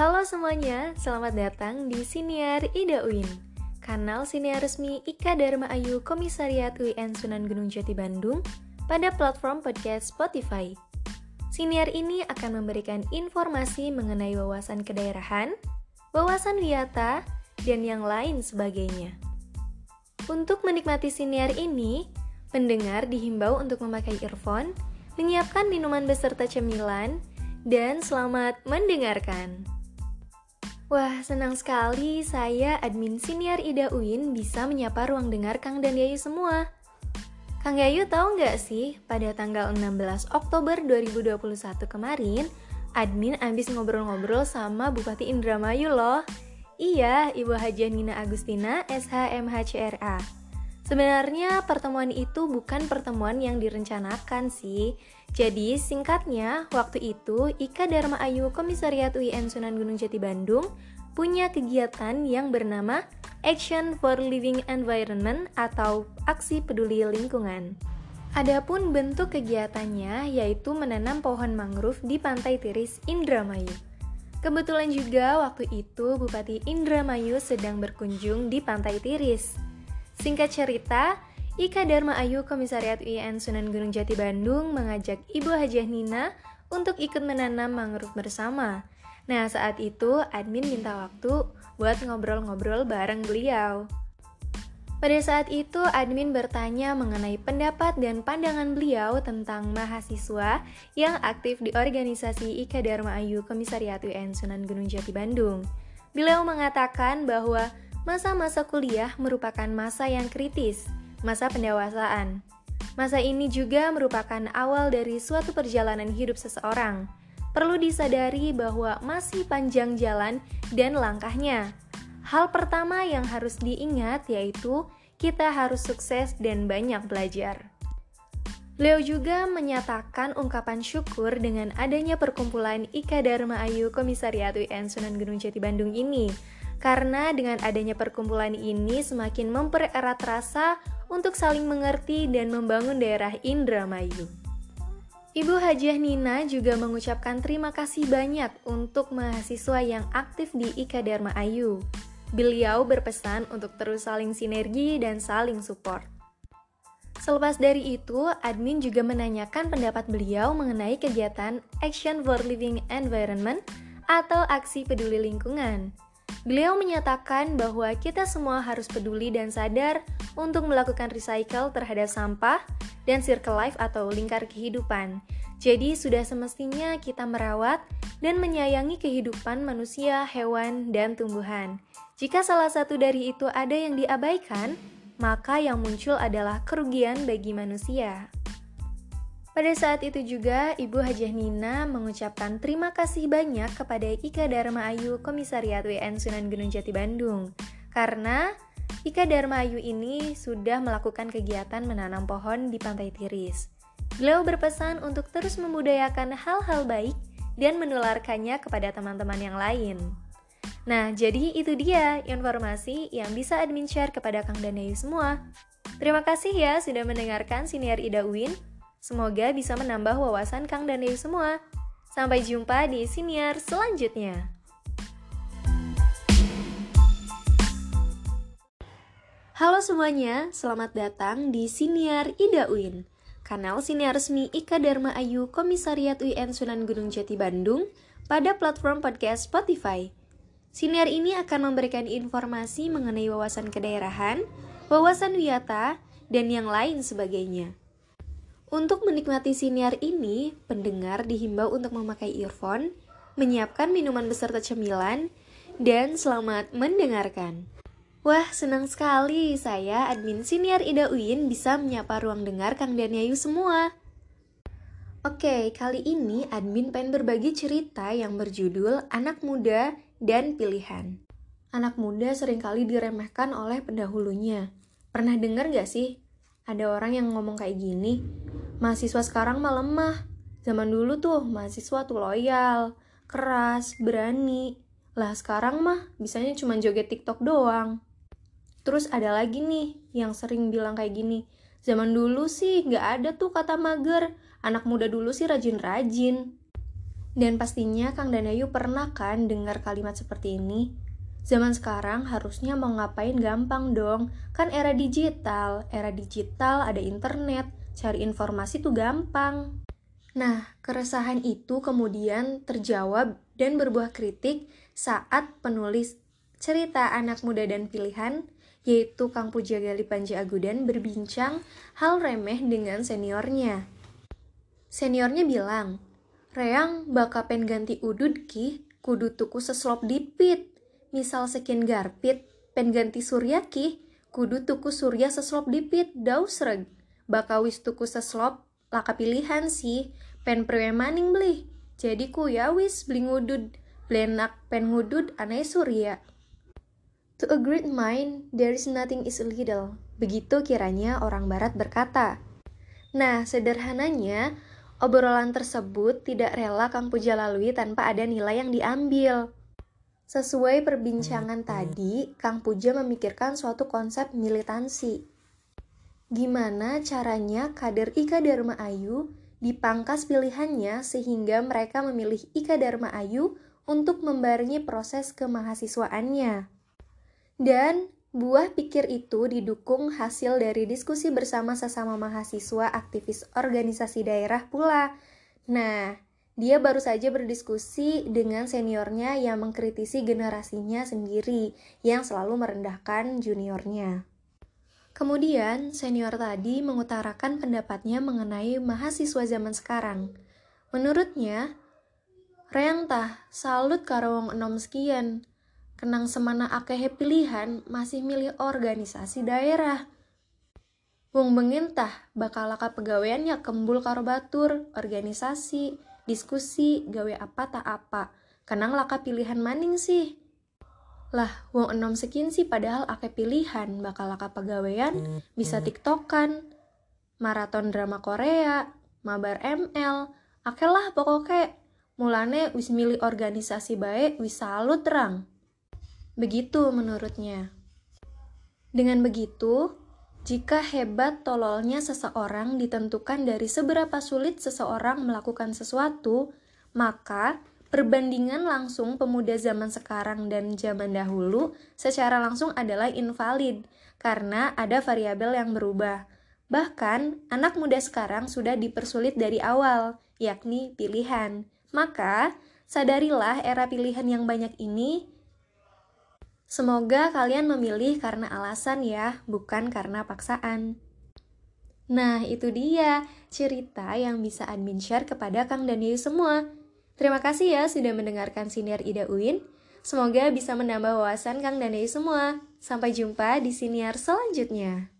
Halo semuanya, selamat datang di Siniar Ida UIN Kanal siniar resmi Ika Dharma Ayu Komisariat UIN Sunan Gunung Jati Bandung pada platform podcast Spotify Siniar ini akan memberikan informasi mengenai wawasan kedaerahan, wawasan wisata, dan yang lain sebagainya Untuk menikmati siniar ini, pendengar dihimbau untuk memakai earphone, menyiapkan minuman beserta cemilan, dan selamat mendengarkan. Wah, senang sekali saya admin senior Ida Uin bisa menyapa ruang dengar Kang dan Yayu semua. Kang Yayu tahu nggak sih, pada tanggal 16 Oktober 2021 kemarin, admin habis ngobrol-ngobrol sama Bupati Indramayu loh. Iya, Ibu Haji Nina Agustina, SHMHCRA. Sebenarnya pertemuan itu bukan pertemuan yang direncanakan sih. Jadi singkatnya, waktu itu Ika Dharma Ayu Komisariat UIN Sunan Gunung Jati Bandung punya kegiatan yang bernama Action for Living Environment atau Aksi Peduli Lingkungan. Adapun bentuk kegiatannya yaitu menanam pohon mangrove di Pantai Tiris Indramayu. Kebetulan juga waktu itu Bupati Indramayu sedang berkunjung di Pantai Tiris. Singkat cerita, Ika Dharma Ayu Komisariat UIN Sunan Gunung Jati Bandung mengajak Ibu Hajah Nina untuk ikut menanam mangrove bersama. Nah, saat itu admin minta waktu buat ngobrol-ngobrol bareng beliau. Pada saat itu, admin bertanya mengenai pendapat dan pandangan beliau tentang mahasiswa yang aktif di organisasi Ika Dharma Ayu Komisariat UN Sunan Gunung Jati Bandung. Beliau mengatakan bahwa Masa-masa kuliah merupakan masa yang kritis, masa pendewasaan. Masa ini juga merupakan awal dari suatu perjalanan hidup seseorang. Perlu disadari bahwa masih panjang jalan dan langkahnya. Hal pertama yang harus diingat yaitu kita harus sukses dan banyak belajar. Leo juga menyatakan ungkapan syukur dengan adanya perkumpulan Ika Dharma Ayu Komisariat UN Sunan Gunung Jati Bandung ini karena dengan adanya perkumpulan ini semakin mempererat rasa untuk saling mengerti dan membangun daerah Indramayu. Ibu Hajiah Nina juga mengucapkan terima kasih banyak untuk mahasiswa yang aktif di Ika Dharma Ayu. Beliau berpesan untuk terus saling sinergi dan saling support. Selepas dari itu, admin juga menanyakan pendapat beliau mengenai kegiatan Action for Living Environment atau Aksi Peduli Lingkungan. Beliau menyatakan bahwa kita semua harus peduli dan sadar untuk melakukan recycle terhadap sampah dan circle life atau lingkar kehidupan. Jadi sudah semestinya kita merawat dan menyayangi kehidupan manusia, hewan, dan tumbuhan. Jika salah satu dari itu ada yang diabaikan, maka yang muncul adalah kerugian bagi manusia. Pada saat itu juga, Ibu Hajah Nina mengucapkan terima kasih banyak kepada Ika Dharma Ayu Komisariat WN Sunan Gunung Jati Bandung karena Ika Dharma Ayu ini sudah melakukan kegiatan menanam pohon di Pantai Tiris. Beliau berpesan untuk terus membudayakan hal-hal baik dan menularkannya kepada teman-teman yang lain. Nah, jadi itu dia informasi yang bisa admin share kepada Kang Danayu semua. Terima kasih ya sudah mendengarkan siniar Ida Uin. Semoga bisa menambah wawasan Kang dan Dewi semua. Sampai jumpa di siniar selanjutnya. Halo semuanya, selamat datang di Siniar Ida Uin, kanal siniar resmi Ika Dharma Ayu Komisariat UIN Sunan Gunung Jati Bandung pada platform podcast Spotify. Siniar ini akan memberikan informasi mengenai wawasan kedaerahan, wawasan wisata, dan yang lain sebagainya. Untuk menikmati siniar ini, pendengar dihimbau untuk memakai earphone, menyiapkan minuman beserta cemilan, dan selamat mendengarkan. Wah, senang sekali saya admin siniar Ida Uin bisa menyapa ruang dengar Kang dan Yayu semua. Oke, kali ini admin pengen berbagi cerita yang berjudul Anak Muda dan Pilihan. Anak muda sering kali diremehkan oleh pendahulunya. Pernah dengar gak sih? Ada orang yang ngomong kayak gini, mahasiswa sekarang mah lemah. Zaman dulu tuh mahasiswa tuh loyal, keras, berani. Lah sekarang mah bisanya cuma joget TikTok doang. Terus ada lagi nih yang sering bilang kayak gini, zaman dulu sih nggak ada tuh kata mager, anak muda dulu sih rajin-rajin. Dan pastinya Kang Danayu pernah kan dengar kalimat seperti ini? Zaman sekarang harusnya mau ngapain gampang dong, kan era digital, era digital ada internet, cari informasi tuh gampang. Nah, keresahan itu kemudian terjawab dan berbuah kritik saat penulis cerita anak muda dan pilihan, yaitu Kang Puja Gali Panji Agudan berbincang hal remeh dengan seniornya. Seniornya bilang, Reang baka pen ganti udud ki, kudu tuku seslop dipit. Misal sekian garpit, pen ganti surya ki, kudu tuku surya seslop dipit, daus reg. Baka wis tuku seslop, laka pilihan sih, pen prewe maning beli. Jadi ku ya wis beli ngudud, blenak pen ngudud aneh surya. To a great mind, there is nothing is little. Begitu kiranya orang barat berkata. Nah, sederhananya, Obrolan tersebut tidak rela Kang Puja lalui tanpa ada nilai yang diambil. Sesuai perbincangan tadi, Kang Puja memikirkan suatu konsep militansi. Gimana caranya kader Ika Dharma Ayu dipangkas pilihannya sehingga mereka memilih Ika Dharma Ayu untuk membarengi proses kemahasiswaannya. Dan Buah pikir itu didukung hasil dari diskusi bersama sesama mahasiswa aktivis organisasi daerah pula. Nah, dia baru saja berdiskusi dengan seniornya yang mengkritisi generasinya sendiri yang selalu merendahkan juniornya. Kemudian, senior tadi mengutarakan pendapatnya mengenai mahasiswa zaman sekarang. Menurutnya, Reang tah, salut karawong enom sekian, kenang semana akehe pilihan masih milih organisasi daerah. Wong bengintah bakal laka pegawaiannya kembul karo batur, organisasi, diskusi, gawe apa tak apa. Kenang laka pilihan maning sih. Lah, wong enom sekin sih padahal ake pilihan bakal laka pegawaian, bisa tiktokan, maraton drama Korea, mabar ML, akelah pokoknya mulane wis milih organisasi baik wis salut terang. Begitu menurutnya. Dengan begitu, jika hebat tololnya seseorang ditentukan dari seberapa sulit seseorang melakukan sesuatu, maka perbandingan langsung pemuda zaman sekarang dan zaman dahulu secara langsung adalah invalid karena ada variabel yang berubah. Bahkan, anak muda sekarang sudah dipersulit dari awal, yakni pilihan. Maka, sadarilah era pilihan yang banyak ini Semoga kalian memilih karena alasan ya, bukan karena paksaan. Nah, itu dia cerita yang bisa admin share kepada Kang dan Yu semua. Terima kasih ya sudah mendengarkan Siniar Ida Uin. Semoga bisa menambah wawasan Kang dan Yu semua. Sampai jumpa di Siniar selanjutnya.